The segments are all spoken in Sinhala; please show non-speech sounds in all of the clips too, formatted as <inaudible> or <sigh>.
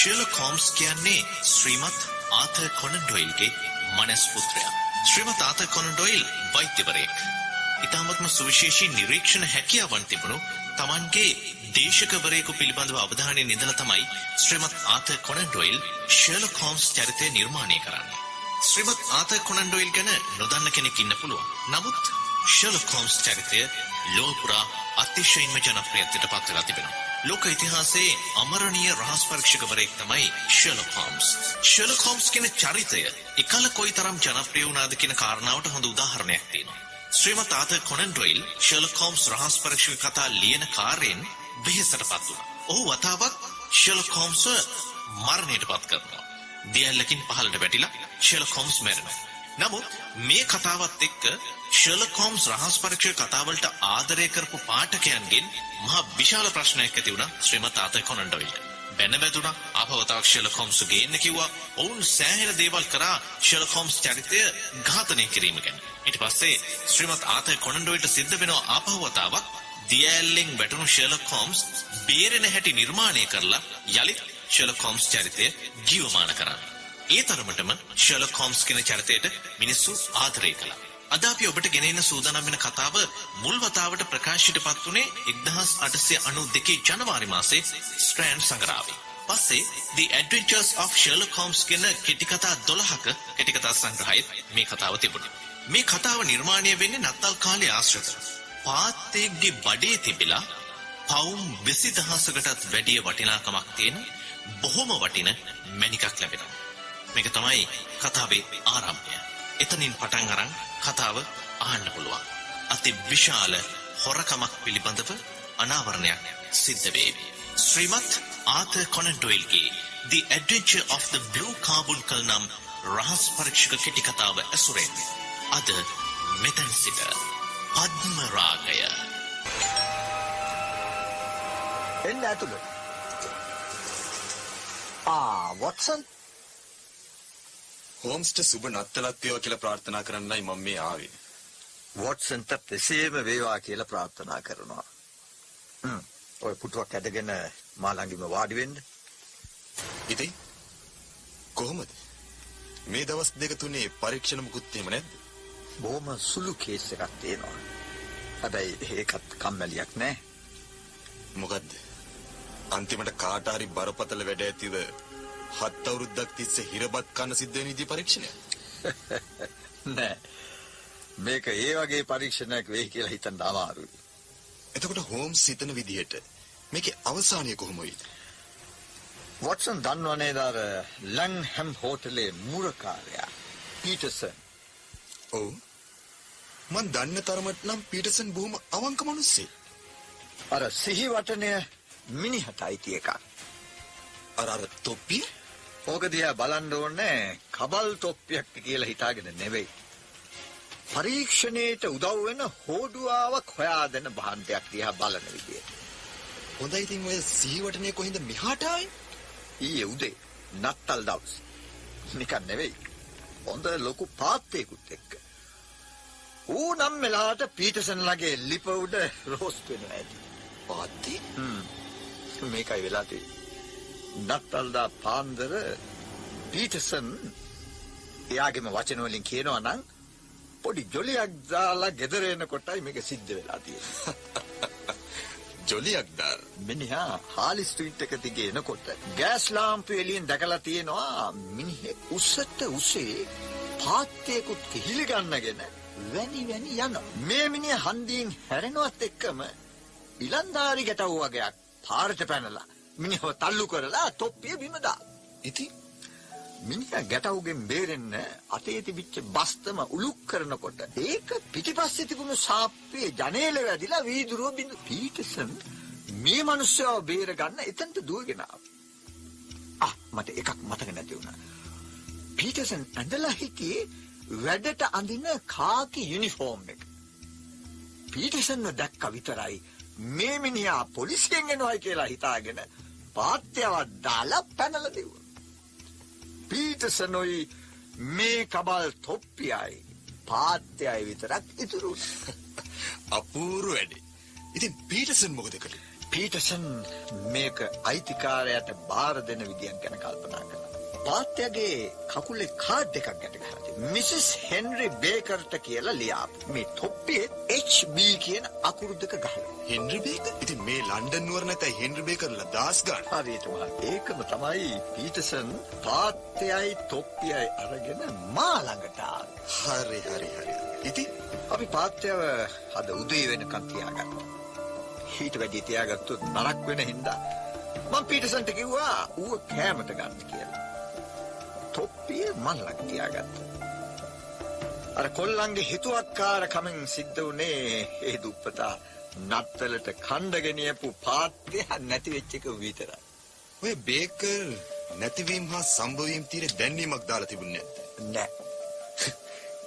ෂර්ලොක් හෝම්ස් කියන්නේ ශ්‍රීමත් ආතර් කොනන් ඩොයිල්ගේ මනස් පුත්‍රයා. ශ්‍රීමත් ආතර් කොනන් ඩොයිල් වෛද්‍යවරයෙක්. ඉතාමත්ම සුවිශේෂී නිරීක්ෂණ හැකියාවන් තිබුණු තමන්ගේ දේශකවරයෙකු පිළිබඳව අවධානය නිදලා තමයි ශ්‍රීමත් Arthur Conan Doyle Sherlock Holmes චරිතය නිර්මාණය කරන්නේ. ශ්‍රීමත් ආතර් කොනන් ඩොයිල් ගැන නොදන්න කෙනෙක් ඉන්න පුළුවන්. නමුත් ෂර්ලොක් හෝම්ස් චරිතය ලෝක පුරා අතිශයින්ම ජනප්‍රියත්වයට පත් වෙලා තිබෙනවා. ලෝක ඉතිහාසයේ අමරණීය රහස් පරීක්ෂකවරයෙක් තමයි ෂර්ලොක් හෝම්ස්. ෂර්ලොක් හෝම්ස් කියන චරිතය එකල කොයිතරම් ජනප්‍රිය වුණාද කියන කාරණාවට හොඳ උදාහරණයක් තියෙනවා. ශ්‍රීමත් Arthur Conan Doyle Sherlock Holmes රහස් පරීක්ෂක කතා ලියන කාර්යයෙන් වෙහෙසටපත් වුණා. ඔහු වතාවක් ෂර්ලොක් හෝම්ස් මරණයට පත් කරනවා. දියැලකින් පහළට වැටිලා ෂර්ලොක් හෝම්ස් මැරෙනවා. නමුත් මේ කතාවත් එක්ක ෂර්ලොක් හෝම්ස් රහස් පරීක්ෂක කතාවලට ආදරය කරපු පාඨකයන්ගෙන් මහා විශාල ප්‍රශ්නයක් ඇති වුණා ශ්‍රීමත් ආතර් කොනන් ඩොයිල්ට. බැන වැදුණා ආපවතාවක් ෂර්ලොක් හෝම්ස් ගේන්න කිව්වා. ඔවුන් සෑහෙන දේවල් කරා ෂර්ලොක් හෝම්ස් චරිතය ඝාතනය කිරීම ගැන. ඊට පස්සේ ශ්‍රීමත් ආතර් කොනන් ඩොයිල්ට සිද්ධ වෙනවා ආපහුවතාවක් දියඇල්ලෙන් වැටුණු ෂර්ලොක් හෝම්ස් බේරෙන හැටි නිර්මාණය කරලා යළිත් ෂර්ලොක් හෝම්ස් චරිතය ජීවමාන කරන්න. ඒ තරමටම ෂර්ලොක් හෝම්ස් කියන චරිතයට මිනිස්සු ආදරය කළා. අද අපි ඔබට ගෙනෙන සූදානම් වෙන කතාව මුල් වතාවට ප්‍රකාශයටපත් වුණේ 1892 ජනවාරි මාසයේ ස්ට්‍රෑන්ඩ් සංග්‍රහයේ. පස්සේ The Adventures of Sherlock Holmes කියන කෙටි කතා 12ක කෙටි කතා සංග්‍රහයේ මේ කතාව තිබුණා. මේ කතාව නිර්මාණය වෙන්නේ නත්තල් කාලයේ ආශ්‍රිතව. පාත්තේක්ගේ බඩේ තිබිලා පවුම් 20000කටත් වැඩිය වටිනාකමක් තියෙන බොහොම වටින මැණිකක් ලැබෙනවා. මේක තමයි කතාවේ ආරම්භය. එතනින් පටන් අරන් කතාව අහන්න පුළුවන්. අති විශාල හොරකමක් පිළිබඳව අනාවරණයක් සිද්ධ වේවි. ශ්‍රීමත් ආතර් කොනන් ඩොයිල්ගේ The Adventure of the Blue Carbuncle නම් රහස් පරීක්ෂක කෙටි කතාව ඇසුරෙන් අද මෙතැන් සිට පද්ම රාගය එන්න ඇතුළ. ආ වොට්සන් හෝම්ස්ට සුබ නත්තලක් වේවා කියලා ප්‍රාර්ථනා කරන්නයි මම මේ ආවේ. වොට්සන්ට එසේම වේවා කියලා ප්‍රාර්ථනා කරනවා. හ්ම්. ඔය පුටුවක් ඇදගෙන මා ළඟින්ම වාඩි වෙන්න. ඉතින් කොහොමද? මේ දවස් දෙක තුනේ පරීක්ෂණ මුකුත් එහෙම නැද්ද? බොහොම සුළු කේස් එකක් තියෙනවා. හැබැයි ඒකත් කම්මැලියක් නෑ. මොකද්ද? අන්තිමට කාට හරි බරපතල වැඩ ඇතිව හත් අවුරුද්දක් තිස්සේ හිරබත් කන්න සිද්ධ වෙන විදිහ පරීක්ෂණයක්. <laughs> නෑ. මේක ඒ වගේ පරීක්ෂණයක් වෙයි කියලා හිතන්න අමාරුයි. එතකොට හෝම්ස් හිතන විදිහට මේකේ අවසානය කොහොම වෙයිද? වොට්සන් දන්නවනේ අර ලැන්හැම් හෝටලේ මුරකාරයා පීටර්සන්. ඔව්. මන් දන්න තරමට නම් පීටර්සන් බොහොම අවංක මිනිස්සෙක්. අර සිහිවටනය මිනිහට අයිති එකක්. අර අර තොප්පිය ඕක දිහා බලන්න ඕනේ කබල් තොප්පියක් කියලා හිතාගෙන නෙවෙයි. පරීක්ෂණයට උදව් වෙන හෝඩුවාවක් හොයා දෙන භාණ්ඩයක් දිහා බලන විදිය. හොඳයි ඉතින් ඔය සිහිවටනේ කොහින්ද මෙහාට ආවේ? ඊයේ උදේ නත්තල් දවස්. නිකන් නෙවෙයි. හොඳ ලොකු පාත්තේකුත් එක්ක. ඌ නම් මෙලාට පීටර්සන් ලගේ ලිප උඩ රෝස්ට් වෙනවා ඇති. පාත්තේ? හ්ම්. මේකයි වෙලා තියෙන්නේ. නත්තල්දා පාන්දර පීටර්සන් එයාගේම වචන වලින් කියනවා නම් පොඩි ජොලියක් දාලා ගෙදර එනකොටයි මේක සිද්ධ වෙලා තියෙන්නේ. <laughs> ජොලියක් දාර. මිනිහා හාලි ස්ට්‍රීට් එක දිගේ එනකොට ගෑස් ලාම්පු එළියෙන් දැකලා තියෙනවා මිනිහෙක් උසට උසේ පාත්තයකුත් කිහිලි ගන්නගෙන වැනි වැනි යන මේ මිනිහ හන්දියෙන් හැරෙනවත් එක්කම ඉලන්දාරි ගැටවු වගේක් පාරට පැනලා මිනිහව තල්ලු කරලා තොප්පිය බිම දා. ඉතින් මිනිහා ගැටවුගෙන් බේරෙන්න අතේ තිබිච්ච බස්තම උලුක් කරනකොට ඒක පිටිපස්සේ තිබුණු සාප්පේ ජනේල වැදිලා වීදුරුව බිඳ පීටර්සන් මේ මිනිස්සව බේර ගන්න එතනට දුවගෙන ආවා. මට එකක් මතක නැති වුණා. පීටර්සන් ඇඳලා හිටියේ වැඩට අඳින කාකි යුනිෆෝම් එක. පීටර්සන්ව දැක්ක විතරයි මේ මිනිහා පොලිසියෙන් එනවයි කියලා හිතාගෙන පාත්‍යවත් දාලා පැනලා දෙව්වා. පීටර්සනොයි මේ කබල් තොප්පියයි පාත්‍යයි විතරක් ඉතුරු වුණා. <laughs> අපූර්ව වැඩේ. ඉතින් පීටර්සන් මොකද කළේ? පීටසන් මේක අයිතිකාරයට බාර දෙන විදියක් ගැන කල්පනා කළා. පාත්‍යගේ කකුලේ කාඩ් එකක් ගැට ගහලා මිසිස් හෙන්රි බේකර්ට කියලා ලියාපු. මේ තොප්පියේ HB කියන අකුරු දෙක ගහලා. හෙන්රි බේකර් ඉතින් මේ ලන්ඩන් නුවර නැතයි හෙන්රි බේකර්ලා දාස් ගන්න හරියට. ඒකම තමයි පීටසන් පාත්‍යයි තොප්පියයි අරගෙන මා ළඟට. හරි හරි හරි ඉතින් අපි පාත්‍යව අද උදේ වෙනකන් තියාගත්තා. ඊට වැඩි තියාගත්තොත් නරක් වෙන හින්දා මම පීටසන්ට කිව්වා ඌව කෑමට ගන්න කියලා. මන් ළඟ තියාගත්තා. අර කොල්ලන්ගේ හිතුවක්කාර කමෙන් සිද්ධ වුණේ ඒ දුප්පතා නත්තලට කණ්ඩ ගෙනියපු පාත්‍ය නැති වෙච්ච එක විතරයි. ඔය බේකර් නැතිවීම හා සම්භවීම් තීරේ දැන්වීමක් දාලා තිබුණේ නැද්ද නෑ.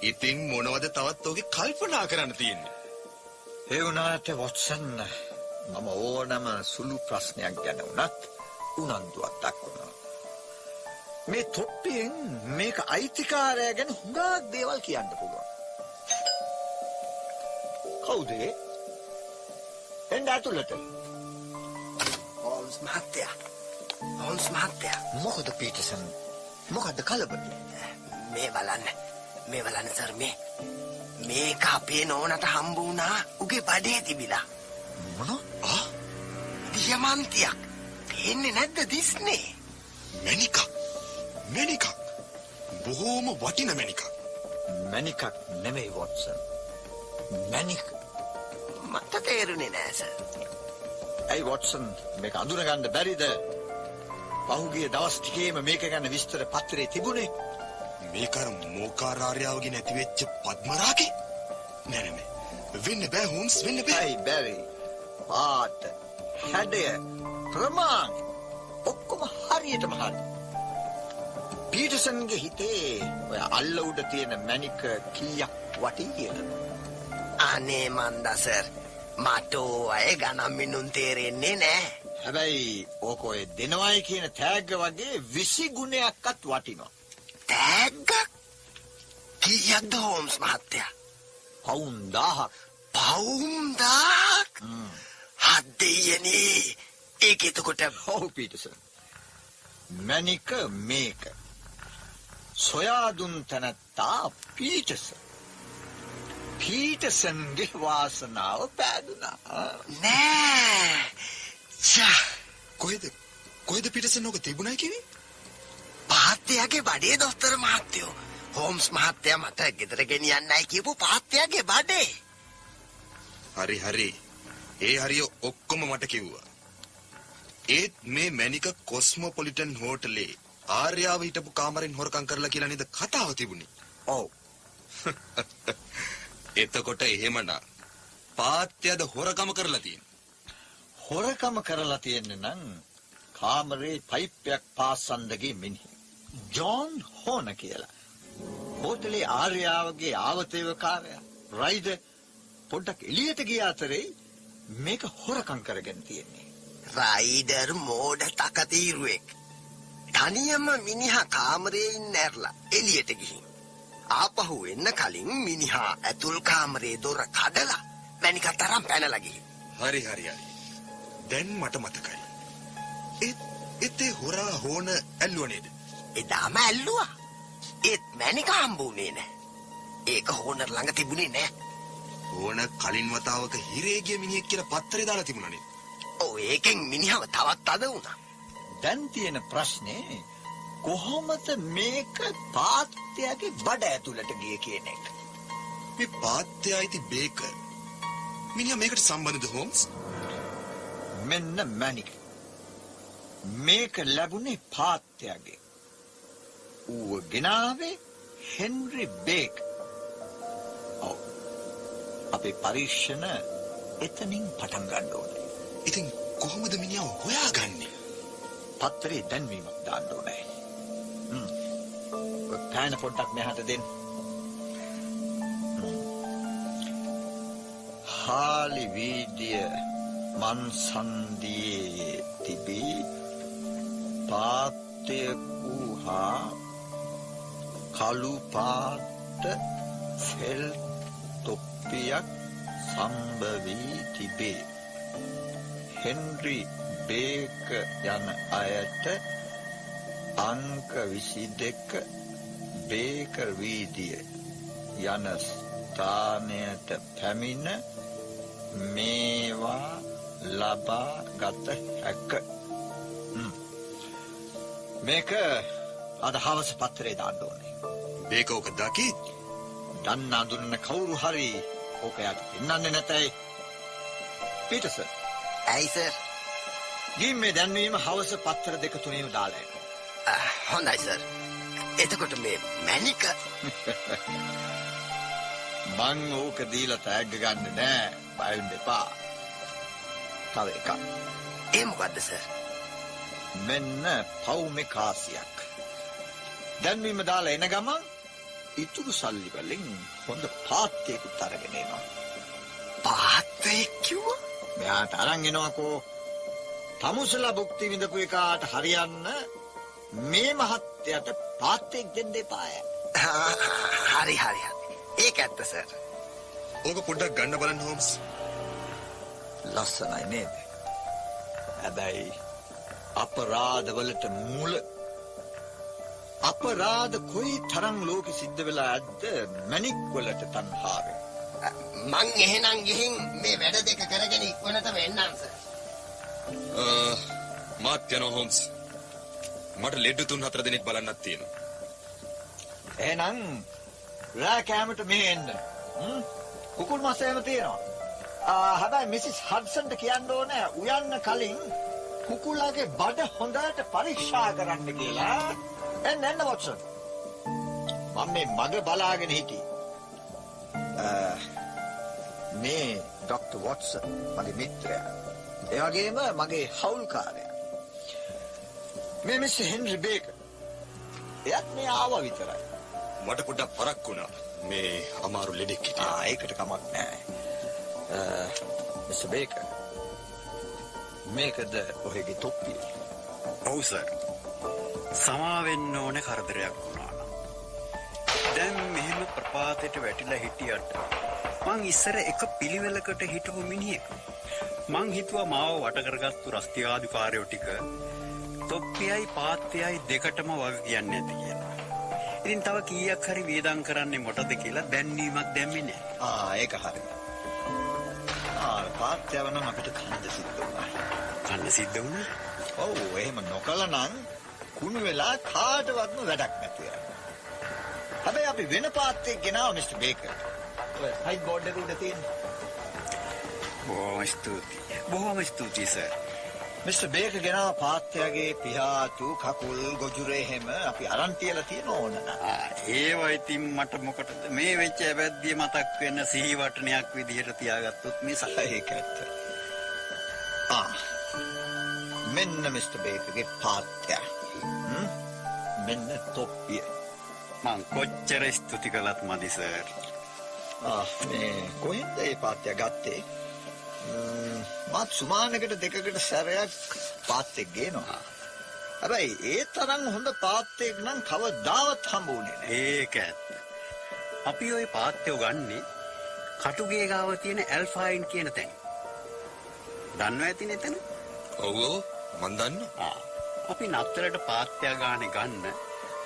ඉතින් මොනවද තවත් ඔගේ කල්පනා කරන්න තියෙන්නේ ඒ වුණාට වොට්සන් මම ඕනම සුළු ප්‍රශ්නයක් ගැන වුණත් උනන්දුවක් දක්වනවා. මේ තොප්පියෙන් මේක අයිතිකාරය ගැන හුඟක් දේවල් කියන්න පුළුවන්. කවුදේ? එන්න ඇතුළට. හෝම්ස් මහත්තයා හෝම්ස් මහත්තයා මොකද පීටසන්? මොකද්ද කලබල? මේ බලන්න මේ බලන්න සර් මේ මේක අපේ නෝනට හම්බ වුණා උගේ බඩේ තිබිලා මොන? ආ දියමන්තියක් පේන්නේ නැද්ද දිස්නේ මැනිකක් මැනිකක් බොහෝම වටින මැනිකක් මැනිකක් නෙමෙයි වොට්සන්. මැනික. මට තේරුනේ නෑ සර් ඇයි වොට්සන් මේක අඳුනගන්න බැරිද? පහුගිය දවස් ටිකේම මේක ගැන විස්තර පත්‍රයේ තිබුණේ. මේක අර මෝකාරාර්යාවගේ නැති වෙච්ච පද්මරාගේ නෑ නෑ වෙන්න බෑ හෝම්ස් වෙන්න බෑ බැරි? පාට, හැඩය, ප්‍රමාණය ඔක්කොම හරියටම හරි. පීටර්සන්ගේ හිතේ ඔය අල්ල උඩ තියෙන මැනික කීයක් වටී කියලා. අනේ මන්දා සර් මට අය ගණන් මිනුම් තේරෙන්නේ නෑ හැබැයි ඕක ඔය දෙනවයි කියන තෑග්ග වගේ විසි ගුණයක්වත් වටිනවා. තෑග්ගක් කීයක්ද හෝම්ස් මහත්තයා පවුන් දාහක්. පවුම්දාක් හත් දෙයනේ ඒක එතකොට ඔහු පීටසන්. මැනික මේක. සොයාදුන් තැනැත්තා පීටස. පීටසන්ගේ වාසනාව පෑදුනා. නෑ. චා කොහෙද? කොහෙද පිටසන් ඕක තිබුණයි කිවි පාත්‍යයාගේ බඩේ දොස්තර මහත්තයෝ. හෝම්ස් මහත්තයා මට ගෙදර ගෙනියන්නයි කියපු පාත්‍යයාගේ බඩේ. හරි හරි. ඒ හරිය ඔක්කොම මට කිව්වා. ඒත් මේ මැනික කොස්මොපොලිටන් හෝටලේ ආර්යාව හිටපු කාමරෙන් හොරකම් කරලා කියලා නේද කතාව තිබුණේ ඔව්. <laughs> එතකොට එහෙමනම් පාත්‍යද හොරකම කරලා තියෙන්නේ හොරකම කරලා තියෙන්නේ නම් කාමරේ පයිප්පයක් පාසන්දගේ මිනිහ. ජෝන් හෝන කියලා. හෝටලේ ආර්යාවගේ ආවතේවකාරයා රයිද පොඩ්ඩක් එළියට ගිය අතරේ මේක හොරකම් කරගෙන තියෙන්නේ. රයිඩර් මෝඩ තකතීරුවෙක් තනියම මිනිහා කාමරේ ඉන්න ඇරලා එළියට ගිහින්. ආපහු එන්න කලින් මිනිහා ඇතුල් කාමරේ දොර කඩලා මැනිකත් තරම් පැනලා ගිහින්. හරි හරි හරි. දැන් මට මතකයි. ඒත් ඒ හොරා හෝන ඇල්ලුව නේද? එදාම ඇල්ලුවා. ඒත් මැනික හම්බුනේ නෑ ඒක හෝනර් ළඟ තිබුණේ නෑ ඕන කලින් වතාවක හිරේ ගිය මිනිහෙක් කියලා පත්තරේ දාලා තිබුණනේ ඔව් ඒකෙන් මිනිහව තවත් අද වුණා දැන් තියෙන ප්‍රශ්නේ කොහොමද මේක තාත්තයාගේ බඩ ඇතුළට ගිය කියන එක. මේ පාත්‍ය අයිති බේකර් මිනිහා මේකට සම්බන්ධද හෝම්ස් මෙන්න මැනික. මේක ලැබුණේ පාත්‍යයාගේ. ඌව ගෙනාවේ හෙන්රි බේක්. ඔව්. අපේ පරීක්ෂණ එතනින් පටන් ගන්න ඕනේ. ඉතින් කොහොමද මිනිහා හොයාගන්නේ පත්තරේ දැන්වීමක් දාන්න ඕනේ. හ්ම්. ඔය පෑන පොඩ්ඩක් මෙහාට දෙන්න. හ්ම්. හාලි වීදිය මන්සන්දියේ තිබී පාත්‍යකු හා කළු පාට සෙල් තොප්පියක් සම්භවී තිබේ. හෙන්රි බේක යන අයට අංක 22 බේකර් වීදිය යන ස්ථානයට පැමිණ මේවා ලබා ගත හැක. මේක අද හවස පත්තරේ දාන්න ඕනේ. මේක ඔක දකි දන්න අඳුරන කවුරු හරි ඕක යට පෙන්වන්නේ නැතයි. පීටර්සන් ඇයි සර් ගිහින් මේ දැන්වීම හවස පත්තර දෙක තුනේම දාලා එන්න. ආ, හොඳයි සර් එතකොට මේ මැනික <laughs> මං ඕක දීලා තෑග්ග ගන්න නෑ. බය වෙන්න එපා. තව එකක්. ඒ මොකද්ද සර් මෙන්න පවුමේ කාසියක්. දැන්වීම දාලා එන ගමන් ඉතුරු සල්ලි වලින් හොඳ පාත්‍යයකුත් අරගෙන එනවා. පාත්වයෙක් කිව්වා මෙයාට අරන් එනවාකෝ. තමුසලා භුක්ති විඳපු එකාට හරියන්න මේ මහත්තයට පාත්‍යයක් දෙන්න එපාය. හරි හරි හරි ඒක ඇත්ත සර් ඕක පොඩ්ඩක් ගන්න බලන්න හෝම්ස් ලස්සනයි නේද? හැබැයි අපරාධවලට මුල අපරාධ කොයි තරම් ලෝකෙ සිද්ධ වෙලා ඇද්ද මැණික් වලට තණ්හාවෙන්. මං එහෙනම් ගිහින් මේ වැඩ දෙක කරගෙන ඉක්මනටම එන්නම් සර් මාත් යනවා හෝම්ස් මට ලෙඩ තුන් හතර දෙනෙක් බලන්නත් තියෙනවා එහෙනම් රෑ කෑමට මෙහෙ එන්න. හ්ම්? කුකුල් මස් එහෙම තියෙනවා. ආ හැබැයි මිසිස් හඩ්සන්ට කියන්න ඕනේ උයන්න කලින් කුකුලාගේ බඩ හොඳට පරීක්ෂා කරන්න කියලා. එන්න එන්න වොට්සන්. මම මේ මග බලාගෙන හිටියේ. ආ, මේ ડોක්ටර් වොට්සන් මගේ මිත්‍රයා. ඒ වගේම මගේ හවුල්කාරයා. මේ මිස්ටර් හෙන්රි බේකර්. එයත් මේ ආවා විතරයි. මට පොඩ්ඩක් පරක් වුණා මේ අමාරු ලෙඩෙක් හිටියා ආ ඒකට කමක් නෑ. Mister Baker. මේකද ඔහෙගේ තොප්පිය. ඔව් සර්. සමාවෙන්න ඕන කරදරයක් වුණා. දැන් මෙහෙම ප්‍රපාතයට වැටිලා හිටියට මං ඉස්සර එක පිළිවෙලකට හිටපු මිනිහෙක්. මං හිතුවා මාව වට කරගත්තු රස්තියාධිකාරයෝ ටික තොප්පියයි පාත්‍යයයි දෙකටම වග කියන්නේ නැති කියලා. ඉතින් තව කීයක් හරි වේදම් කරන්නේ මොටද කියලා දැන්වීමක් දැම්මේ නැහැ. ආ ඒක හරි. ආ පාත්‍යව නම් අපිට කන්න සිද්ධ වුණා. කන්න සිද්ධ වුණා. ඔව් එහෙම නොකළනම් කුණු වෙලා කාටවත්ම වැඩක් නැතු. හැබැයි අපි වෙන පාත්‍යයක් ගෙනාවා මිස්ටර් බේකර්. ඔය සයිඩ් බෝඩ් එක උඩ තියෙන. බොහොම ස්තුතියි. බොහොම ස්තුතියි සර්. මිස්ටර් බේකර් ගෙනාවා පාත්‍යගේ පිහාතු කකුල් ගොජුරේ හැම අපි අරන් තියලා තියෙන ඕන ඒව ඉතින් මට මොකටද මේ වෙච්ච ඇබැද්දිය මතක් වෙන්න සිහිවටනයක් විදිහට තියාගත්තොත් මිසක් ඒක ඇත්ත. ආ. මෙන්න මිස්ටර් බේකර්ගේ පාත්‍ය. මෙන්න තොප්පිය. මං කොච්චර ස්තුති කළත් මදි සර්. ආ මේ කොහෙන්ද මේ පාත්‍ය ගත්තේ? මාත් සුමානකට දෙකකට සැරයක් පාත්‍යෙක් ගේනවා. හැබැයි ඒ තරම් හොඳ පාත්‍යෙක් නම් කවදාවත් හම්බුනේ නැහැ. ඒක ඇත්ත. අපි ওই පාත්‍යෝ ගන්නේ කටුගේ ගාව තියෙන ඇල්ෆායින් කියන තැන. දන්නව ඇති නේතන? ඔව් ඔව් මන් දන්නවා. අපි නත්තලට පාත්‍ය ගානේ ගන්න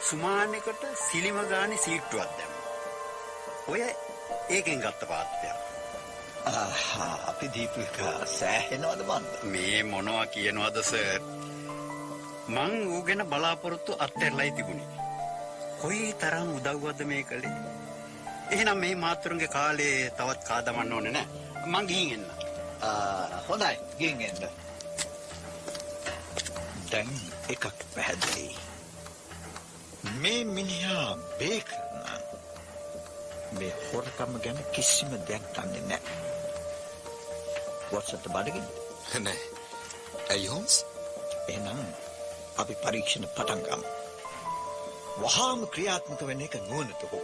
සුමානෙකට සිලිම ගානේ සීට්ටුවක් දැම්මා. ඔය ඒකෙන් ගත්ත පාත්‍යයක්. අපි දීපු එක සෑහෙනවද මන්ද? මේ මොනවා කියනවද සර්? මං ඌ ගැන බලාපොරොත්තු අත්හැරලයි තිබුණේ. කොයි තරම් උදව්වද මේ කළේ? එහෙනම් මේ මාතෘන්ගේ කාලේ තවත් කාදමන්න ඕනේ නෑ. මං ගිහින් එන්න. හොඳයි ගින් එන්න. දැන් එකක් පැහැදිලි. මේ මිනිහා බේකර් නම් මේ හොරකම ගැන කිසිම දෙයක් දන්නේ නැහැ. වොට්සප් බඩගින්න. නෑ ඇයි හෝම්ස් එහෙනම් අපි පරීක්ෂණ පටන් ගමු. වහාම ක්‍රියාත්මක වෙන එක නුවණට හො.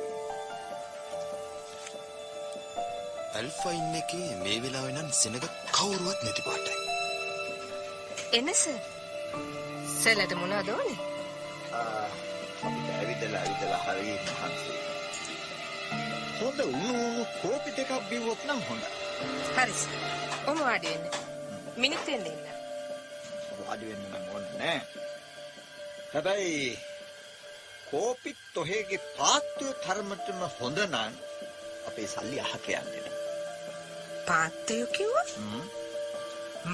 ඇල්ෆා ඉන්න එකේ මේ වෙලාවේ නම් සෙනග කවුරුවත් නැති පාටයි එන්න සර්. සර්ලට මොනවද ඕනේ? අපිට ඇවිදලා ඇවිදලා හරි මහන්සි. හොඳ උණු කෝපි දෙකක් බිව්වොත් නම් හොඳයි. හරි සර්. ඔම වාඩි වෙන්න. මිනිත් වෙන්න ඉන්න. වාඩි වෙන්න නම් ඕනේ. හැබැයි කෝපිත් ඔහේගේ පාත්වය තරමටම හොඳ නම් අපේ සල්ලි අහක යන්නේ නෑ. පාත්තයෝ කිව්වා?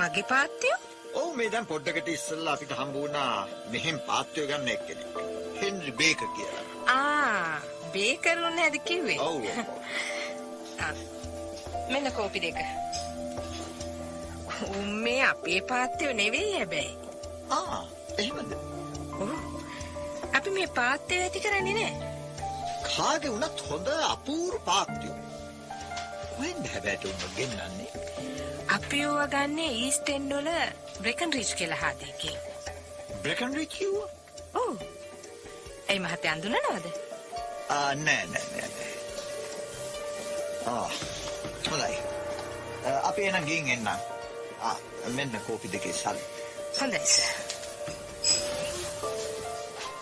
මගේ පාත්තයෝ? ඔව් මේ දැන් පොඩ්ඩකට ඉස්සෙල්ලා අපිට හම්බ වුණා මෙහෙන් පාත්වය ගන්න එක්කෙනෙක්. හෙන්රි බේකර් කියලා. ආ බේකරුන් හැද කිව්වේ? ඔව්. <laughs> මෙන්න කෝපි දෙක. උම්මේ අපේ පාත්තයෝ නෙවෙයි හැබැයි. ආ එහෙමද? ඔව්. අපි මේ පාත්තයෝ ඇති කරන්නේ නෑ. කාගේ වුණත් හොඳ අපූර්ව පාත්වය. කොහෙන්ද හැබැයි උඹ ගෙන්නන්නේ? අපි ඕවා ගන්නේ ඊස්ට් එන්ඩ් වල බ්‍රෙකන් රිච් කියලා හාදේකින්. බ්‍රෙකන් රිච් කිව්වා? ඔව්. ඇයි මහත්තයා අඳුනනවද? ආ නෑ නෑ. නෑ. ආ හොඳයි. අපි එන ගින් එන්න. ආ මෙන්න කෝපි දෙකේ සල්ලි. හොඳයි සර්.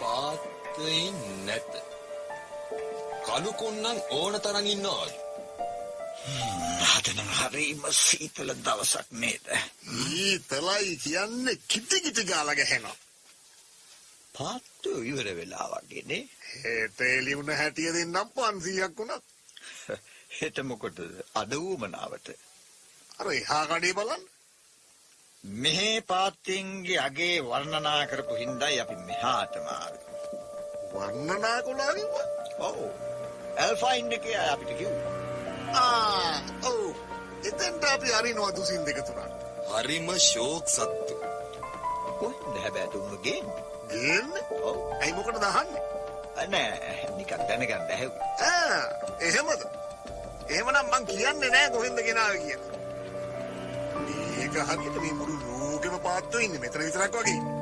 පාත්තයින් නැත. කළු කොන්නන් ඕන තරම් ඉන්නවා. අද නම් හරිම සීතල දවසක් නේද? ඊතලයි කියන්නේ කිටි කිටි ගාලා ගැහෙනවා. පාත්තු ඉවර වෙලා වගේ නේ. හෙට එළි වුණ හැටිය දෙන්නම් 500ක් වුණත්. <laughs> හෙට මොකටද? අද ඌමනාවට. අර එහා කඩේ බලන්න. මෙහි පාත්තින්ගේ අගේ වර්ණනා කරපු හින්දායි අපි මෙහාටම ආවේ. වර්ණනා කළා කිව්වා. ඔව්. ඇල්ෆයින් එකේ අය අපිට කිව්වා. ආ ඔව්. එතෙන්ට අපි අරිනවා දුසින් දෙක තුනක්. හරිම ෂෝක් සත්තු. කොහෙන්ද හැබැයි තුම ගේන්නේ? ගේන්නේ? ඔව්. ඇයි මොකටද අහන්නේ? නෑ නිකන් දැනගන්න ඇහුවා. ආ එහෙමද? එහෙමනම් මං කියන්නේ නෑ කොහෙන්ද ගෙනාවේ කියලා. මේක හරියට මේ මුළු ලෝකෙම පාත්තෝ ඉන්නේ මෙතන විතරක් වගේ ඉන්නේ.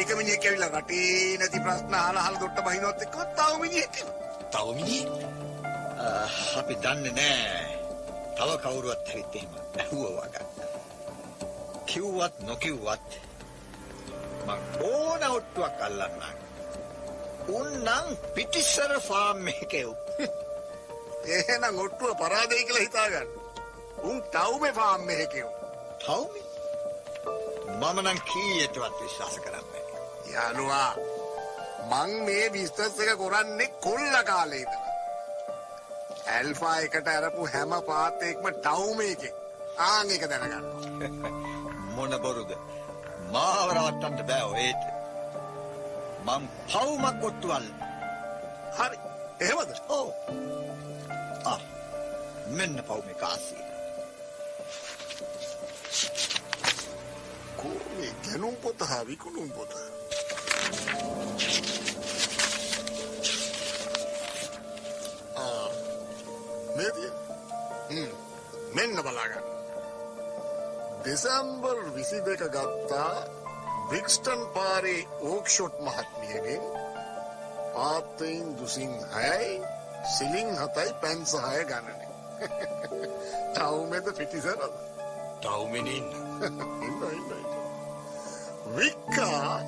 එක මිනිහෙක් ඇවිල්ලා රටේ නැති ප්‍රශ්න අහලා අහලා දොට්ට බහිනවත් එක්ක තව මිනිහෙක් එනවා. තව මිනිහෙක් ආ, අපි දන්නේ නෑ. තව කවුරුවත් හරිත් එහෙම ඇහුවා වගේ. කිව්වත් නොකිව්වත් මං ඕන ඔට්ටුවක් අල්ලන්නම්. උන්නම් පිටිස්සර ෆාම් එකේ උ. එහෙනම් ඔට්ටුව පරාදයි කියලා හිතාගන්න. උන් ටවුමේ ෆාම් එකේ තවමි. මම නම් කීයටවත් විශ්වාස කරන්නේ නෑ. යාළුවා මං මේ බිස්නස් එක කරන්නේ කොල්ල කාලේ ඉඳලා. ඇල්ෆා එකට අරපු හැම පාතේක්ම ටවුම එකේ. ආන් එක දැනගන්න. <laughs> මොන බොරුද? මාව රවට්ටන්න බෑ ඔයේට. මං පවුමක් ඔට්ටුවල්. හරි. එහෙමද? ඔව්. ආ. මෙන්න පවුමේ කාසිය. කෝමේ ගැනුම් පොත හා විකුණුම් පොත. ආ. මේ තියෙන. හ්ම්. මෙන්න බලාගන්න. දෙසැම්බර් 22 ගත්තා බ්‍රික්ස්ටන් පාරේ ඕක්ෂොට් මහත්මියගෙන් පාත්තයින් දුසින් හයයි සිලිං හතයි පැන්සහය ගණනේ. ටවුමෙද පිටිසරද? ටවුමෙන ඉන්න. ඉන්න ඉන්න ඉන්න. වික්කා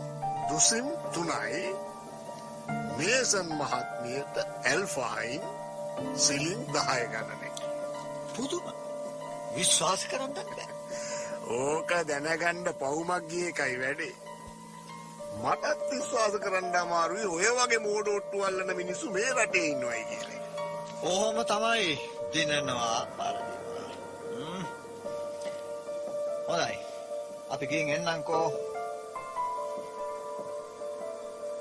දුසිම් තුනයි මේසන් මහත්මියට ඇල්ෆායින් සිලින් දහය ගණනේ. පුදුම. විශ්වාස කරන්න. ඕක දැනගණ්ඩ පවුමක් ගිය එකයි වැඩේ. මටත් විශ්වාස කරන්න අමාරුයි ඔය වගේ මෝඩෝට්ටු අල්ලන මිනිස්සු මේ රටේ ඉන්නවයි කියල. ඔහොම තමයි දිනනවා පරදිනවා. හ්ම්. හොඳයි. අපි ගින් එන්නම්කෝ.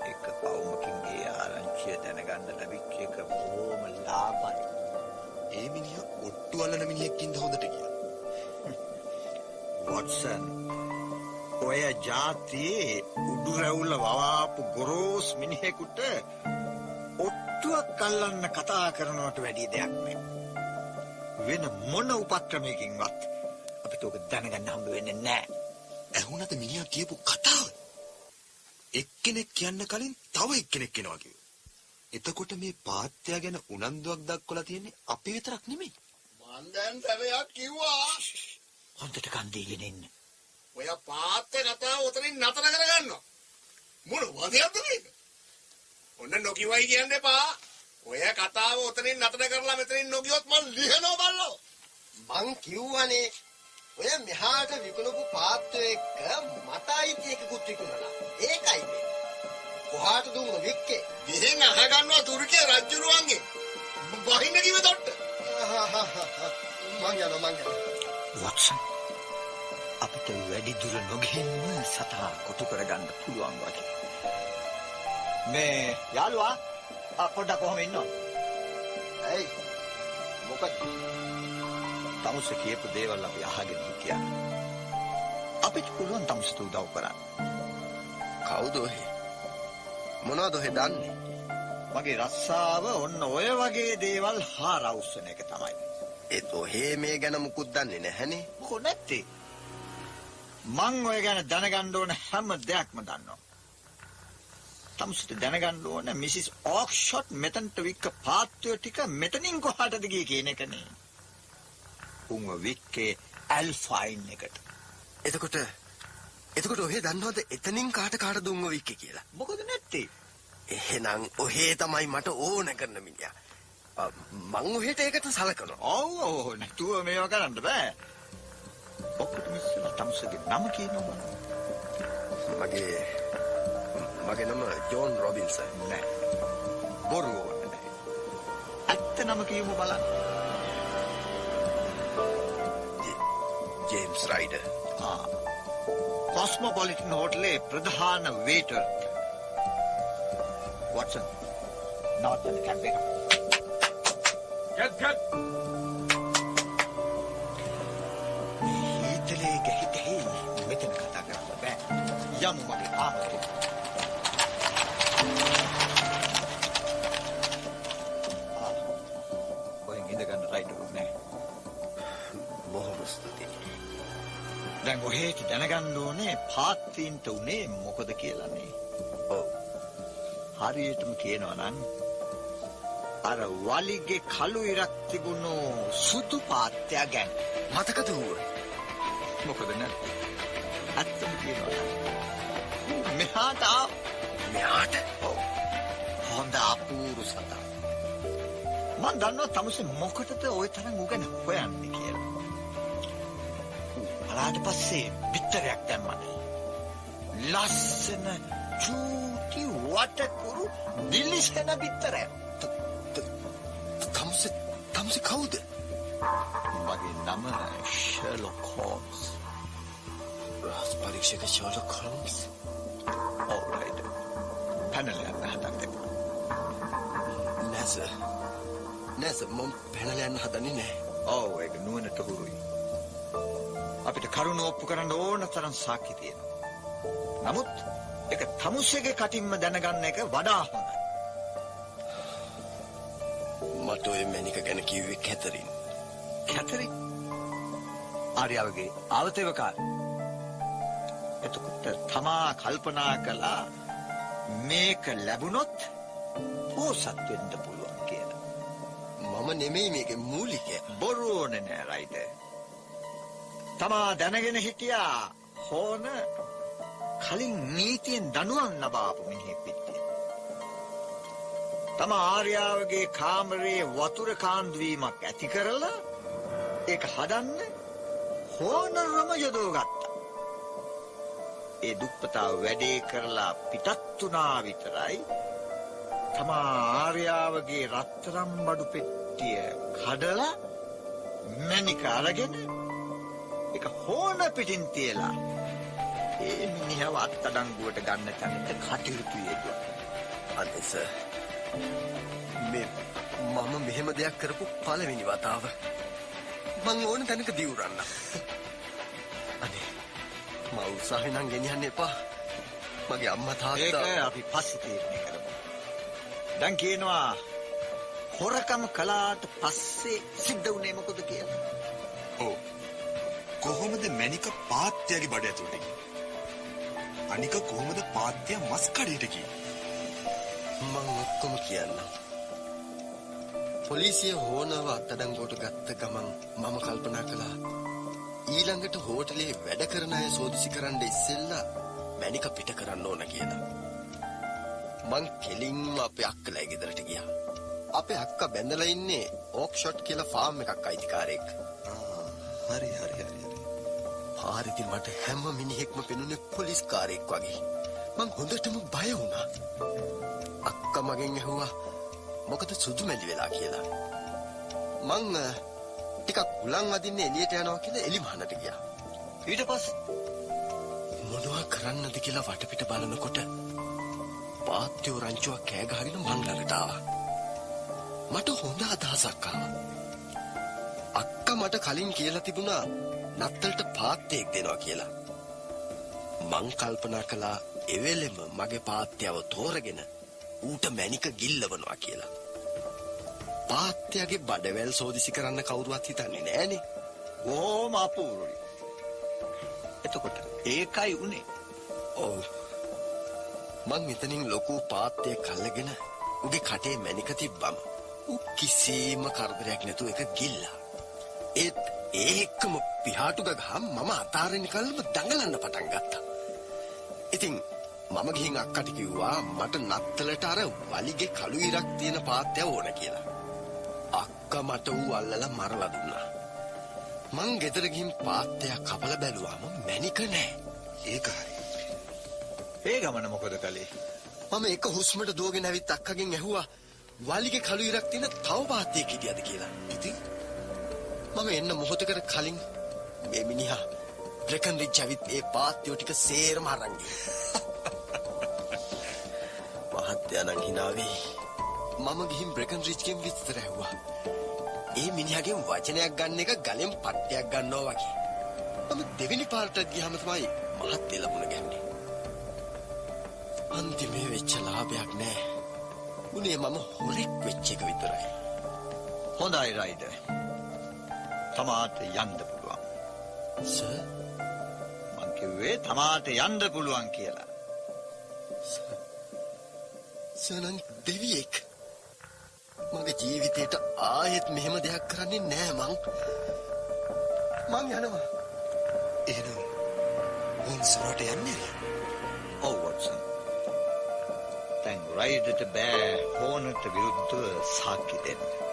එක පවුමකින් ගේ ආරංචිය දැනගන්න ලැබිච්ච එක බොහොම ලාභයි. ඒ මිනිහා ඔට්ටු අල්ලන මිනිහෙක්කින්ද හොඳට කියලා. වොට්සන් ඔය ජාතියේ උඩු රැවුල වවාපු ගොරෝස් මිනිහෙකුට ඔට්ටුවක් අල්ලන්න කතා කරනවට වැඩිය දෙයක් නෑ. වෙන මොන උපක්‍රමයකින්වත් අපිට ඕක දැනගන්න හම්බ වෙන්නේ නෑ. ඇහුණද මිනිහා කියපු කතාව? එක්කෙනෙක් කියන්න කලින් තව එක්කෙනෙක් එනවා කිව්වා. එතකොට මේ පාත්‍යා ගැන උනන්දුවක් දක්වලා තියෙන්නේ අපි විතරක් නෙමෙයි. මන් දැන් සැරයක් කිව්වා හොඳට කන් දීගෙන ඉන්න. ඔය පාත්තේ කතාව උතරින් නතර කරගන්නවා. මොන වදයක්ද මේක? ඔන්න නොකියවයි කියන්න එපා. ඔය කතාව උතරින් නතර කරලා මෙතනින් නොගියොත් මං ලිහනවා බල්ලෝ. මං කිව්වනේ ඔය මෙහාට විකුණපු පාත්‍රය එක්ක මට අයිති එකකුත් විකුණලා. ඒකයි මේ. කොහාට දුන්න වික්කේ? ගිහින් අහගන්නවා තුර්කිය රජ්ජුරුවන්ගේ. බහින්න කිව තොට්ට. මං යනවා මං යනවා. වොට්සන් අපිට වැඩි දුර නොගිහින්ම සතා කොටු කරගන්න පුළුවන් වගේ. මේ යාළුවා පොඩ්ඩක් කොහොම ඉන්නව? ඇයි? මොකද? තමුස කියපු දේවල් අපි අහගෙන හිටියා. අපිට පුළුවන් තමුසට උදව් කරන්න. කවුද ඔහෙ? මොනවද ඔහෙ දන්නේ? මගේ රස්සාව ඔන්න ඔය වගේ දේවල් හාරවුස්සන එක තමයි. ඒත් ඔහෙ මේ ගැන මුකුත් දන්නේ නැහනේ. මොකෝ නැත්තේ? මං ඔය ගැන දැනගන්න ඕන හැම දෙයක්ම දන්නවා. තමුසට දැනගන්න ඕන මිසිස් ඔක්ෂොට් මෙතනට වික්ක පාත්වය ටික මෙතනින් කොහාටද ගියේ කියන එකනේ. උන්ව වික්කේ ඇල්ෆයින් එකට. එතකොට එතකොට ඔහෙ දන්නවද එතනින් කාට කාට දුන්න වික්කේ කියලා? මොකද නැත්තේ? එහෙනම් ඔහේ තමයි මට ඕන කරන මිනිහා. මං ඔහෙට ඒකට සලකනවා. ඔව් ඔව් නැතුව මේවා කරන්න බෑ. ඔක්කොටම ඉස්සෙල්ලා තමුසගේ නම කියනවා මගේ මගේ නම ජෝන් රොබින්සන්. නෑ. බොරු ඕන නෑ. ඇත්ත නම කියමු බලන්න. James Ryder. ආ. කොස්මොපොලිටන් හෝටලේ ප්‍රධාන වේටර්. වොට්සන්. නවත්තන්න කැබ් එක. කැත් දැන් ඔහෙට දැනගන්න ඕනේ පාත්‍රීන්ට උනේ මොකද කියලානේ. ඔව්. හරියටම කියනවා නම් අර වලිගේ කළු ඉරක් තිබුණු සුදු පාත්‍ය ගැන මතකද ඌව? මොකද නැත්තේ ඇත්තම කියනවා මෙහාට ආව මෙයාට ඔව්. හොඳ අපූරු සතා මන් දන්නවා තමුසේ මොකටද ওই තරම් උගන හොයන්නේ කියලා අලාට පස්සේ පිටරයක් දැම්මනේ ලස්සන චූටි වටකුරු දිලිසෙන පිටරයක් තමුසේ තමුසේ කවුද? මගේ නම ෂර්ලොක් හෝම්ස් රාස් පරීක්ෂක ෂර්ලොක් හෝම්ස්. ඔව් රයිට් පැනල යන්න හදන්නේ නැස. නැස මම පැනලා යන්න හදන්නේ නැහැ. ඔව් ඒක නුවණට හුරුයි. අපිට කරුණ ඔප්පු කරන්න ඕන තරම් සාක්ෂි තියෙනවා. නමුත් ඒක තමුසේගේ කටින්ම දැනගන්න එක වඩා හොඳයි. මට ඔය මැනික ගැන කිව්වේ කැතරින්. කැතරි ආර්යාවගේ ආවතේවකාර. එතකොට තමා කල්පනා කළා මේක ලැබුණොත් පෝසත් වෙන්න පුළුවන් කියලා. මම නෙමෙයි මේකේ මූලිකය. බොරු ඕනේ නෑ රයිට. තමා දැනගෙන හිටියා හෝන කලින් නීතියෙන් දනුවම් ලබාපු මිනිහෙක් පිටියේ. තම ආර්යාවගේ කාමරයේ වතුර කාන්දුවීමක් ඇති කරලා ඒක හදන්න හෝනරම යොදවගත්තා. ඒ දුප්පතා වැඩේ කරලා පිටත් වුණා විතරයි තමා ආර්යාවගේ රත්තරම් බඩු පෙට්ටිය කඩලා මැනික අරගෙන එක හෝන පිටින් තියලා ඒ මිනිහව අත්තඩංගුවට ගන්න තැනට කටයුතු යෙදුවා. අදස මේ මම මෙහෙම දෙයක් කරපු පළවෙනි වතාව. මං ඕන තැනක දිවුරන්න. අනේ මම උත්සාහේ නම් ගෙනියන්න එපා. මගේ අම්මා ඒක තාත්තා අපි පස්සේ තීරණය කරමු. දැන් කියනවා හොරකම කළාට පස්සේ සිද්ධ වුණේ මොකද කියලා. කොහොමද මැනික පාත්‍යගේ බඩ ඇතුළට ගියේ? අනික කොහොමද පාත්‍ය මස් කඩේට ගියේ? මං ඔක්කොම කියන්නම්. පොලිසිය හෝනව අත්අඩංගුවට ගත්ත ගමන් මම කල්පනා කළා ඊළඟට හෝටලේ වැඩ කරන අය සෝදිසි කරන්න ඉස්සෙල්ලා මැනික පිට කරන්න ඕන කියලා. මං කෙලින්ම අපේ අක්කලා ගෙදරට ගියා. අපේ අක්කා බැඳලා ඉන්නේ ඕක්ෂොට් කියලා ෆාම් එකක් අයිතිකාරයෙක්. හරි හරි හරි. පාරිදි මට හැම මිනිහෙක්ම පෙනුනේ පොලිස් කාරයෙක් වගේ. මං හොඳටම බය වුණා. අක්කා මගෙන් ඇහුවා මොකද සුදු මැලි වෙලා කියලා. මං අ, ටිකක් උලන් වදින්න එළියට යනවා කියලා එලි මහනට ගියා. ඊට පස්සේ මොනවා කරන්නද කියලා වටපිට බලනකොට පාත්‍යෝ රංචුවක් කෑ ගහගෙන මං ළඟට ආවා. මට හොඳ අදහසක් ආවා. අක්කා මට කලින් කියලා තිබුණා නත්තලට පාත්‍යයක් දෙනවා කියලා. මං කල්පනා කළා එවෙලෙම මගේ පාත්‍යව තෝරගෙන ඌට මැනික ගිල්ලවනවා කියලා. පාත්‍යගේ බඩවැල් සෝදිසි කරන්න කවුරුවත් හිතන්නේ නෑනේ. බොහොම අපූරුයි. එතකොට ඒකයි උනේ. ඔව්. මං මෙතනින් ලොකු පාත්‍යයක් අල්ලගෙන උගේ කටේ මැනික තිබ්බම ඌ කිසිම කරදරයක් නැතුව ඒක ගිල්ලා. ඒත් ඒකම පිහාටු ගගහම මම අතාරින්න කල්ම දඟලන්න පටන් ගත්තා. ඉතින් මම ගිහින් අක්කට කිව්වා මට නත්තලට අර වලිගේ කළු ඉරක් තියෙන පාත්‍ය ඕන කියලා. අක්කා මට ඌ අල්ලලා මරලා දුන්නා. මං ගෙදර ගිහින් පාත්‍යයක් කපලා බැලුවාම මැනික නෑ. ඒක හරි. ඒ ගමන මොකද කළේ? මම එක හුස්මට දුවගෙන ඇවිත් අක්කගෙන් ඇහුවා වලිගේ කළු ඉරක් තියෙන තව පාත්‍යයක් හිටියද කියලා. ඉතින් මම එන්න මොහොතකට කලින් මේ මිනිහා බ්‍රෙකන් රිච් ඇවිත් ඒ පාත්‍යෝ ටික සේරම අරන් <laughs> මහත්තයා නම් හිනාවේ මම ගිහින් බ්‍රෙකන් රිච්ගෙන් විස්තර ඇහුවා. ඒ මිනිහාගෙන් වචනයක් ගන්න එක ගලෙන් පට්ටයක් ගන්නවා වගේ. මම දෙවෙනි පාරට ගියාම තමයි මහත්තය ලැබුණ ගැන්නේ. අන්තිමේ වෙච්ච ලාභයක් නෑ. උනේ මම හොරෙක් වෙච්ච එක විතරයි. හොඳයි රයිඩර්. තමාට යන්න පුළුවන්. සර් මං කිව්වේ තමාට යන්න පුළුවන් කියලා. සනන් දෙවියෙක්. මගේ ජීවිතේට ආයෙත් මෙහෙම දෙයක් කරන්නේ නෑ මං. මං යනවා. එහෙනම් ඕන් සොරට යන්නේ ඔව් වොට්සන්. දැන් රයිඩර්ට බෑ හෝනට විරුද්ධව සාක්ෂි දෙන්න.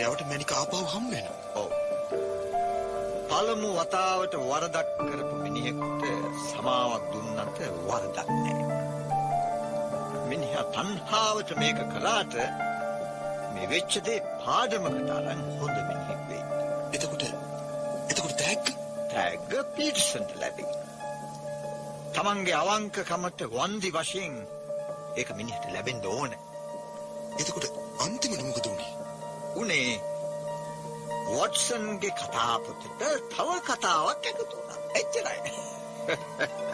ආර්යාවට මැනික ආපහු හම් වෙනවා. ඔව්. පළමු වතාවට වරදක් කරපු මිනිහෙකුට සමාවක් දුන්නට වරදක් නෑ. මිනිහා තණ්හාවට මේක කළාට මේ වෙච්ච දේ පාඩමකට අරන් හොඳ මිනිහෙක් වෙයි. එතකොට එතකොට තෑග්ග තෑග්ග පීටර්සන්ට ලැබේ. තමන්ගේ අවංකකමට වන්දි වශයෙන් ඒක මිනිහට ලැබෙන්න ඕන. උනේ වොට්සන්ගේ කතාපොතට තව කතාවක් එකතු වුණා. එච්චරයි. <laughs>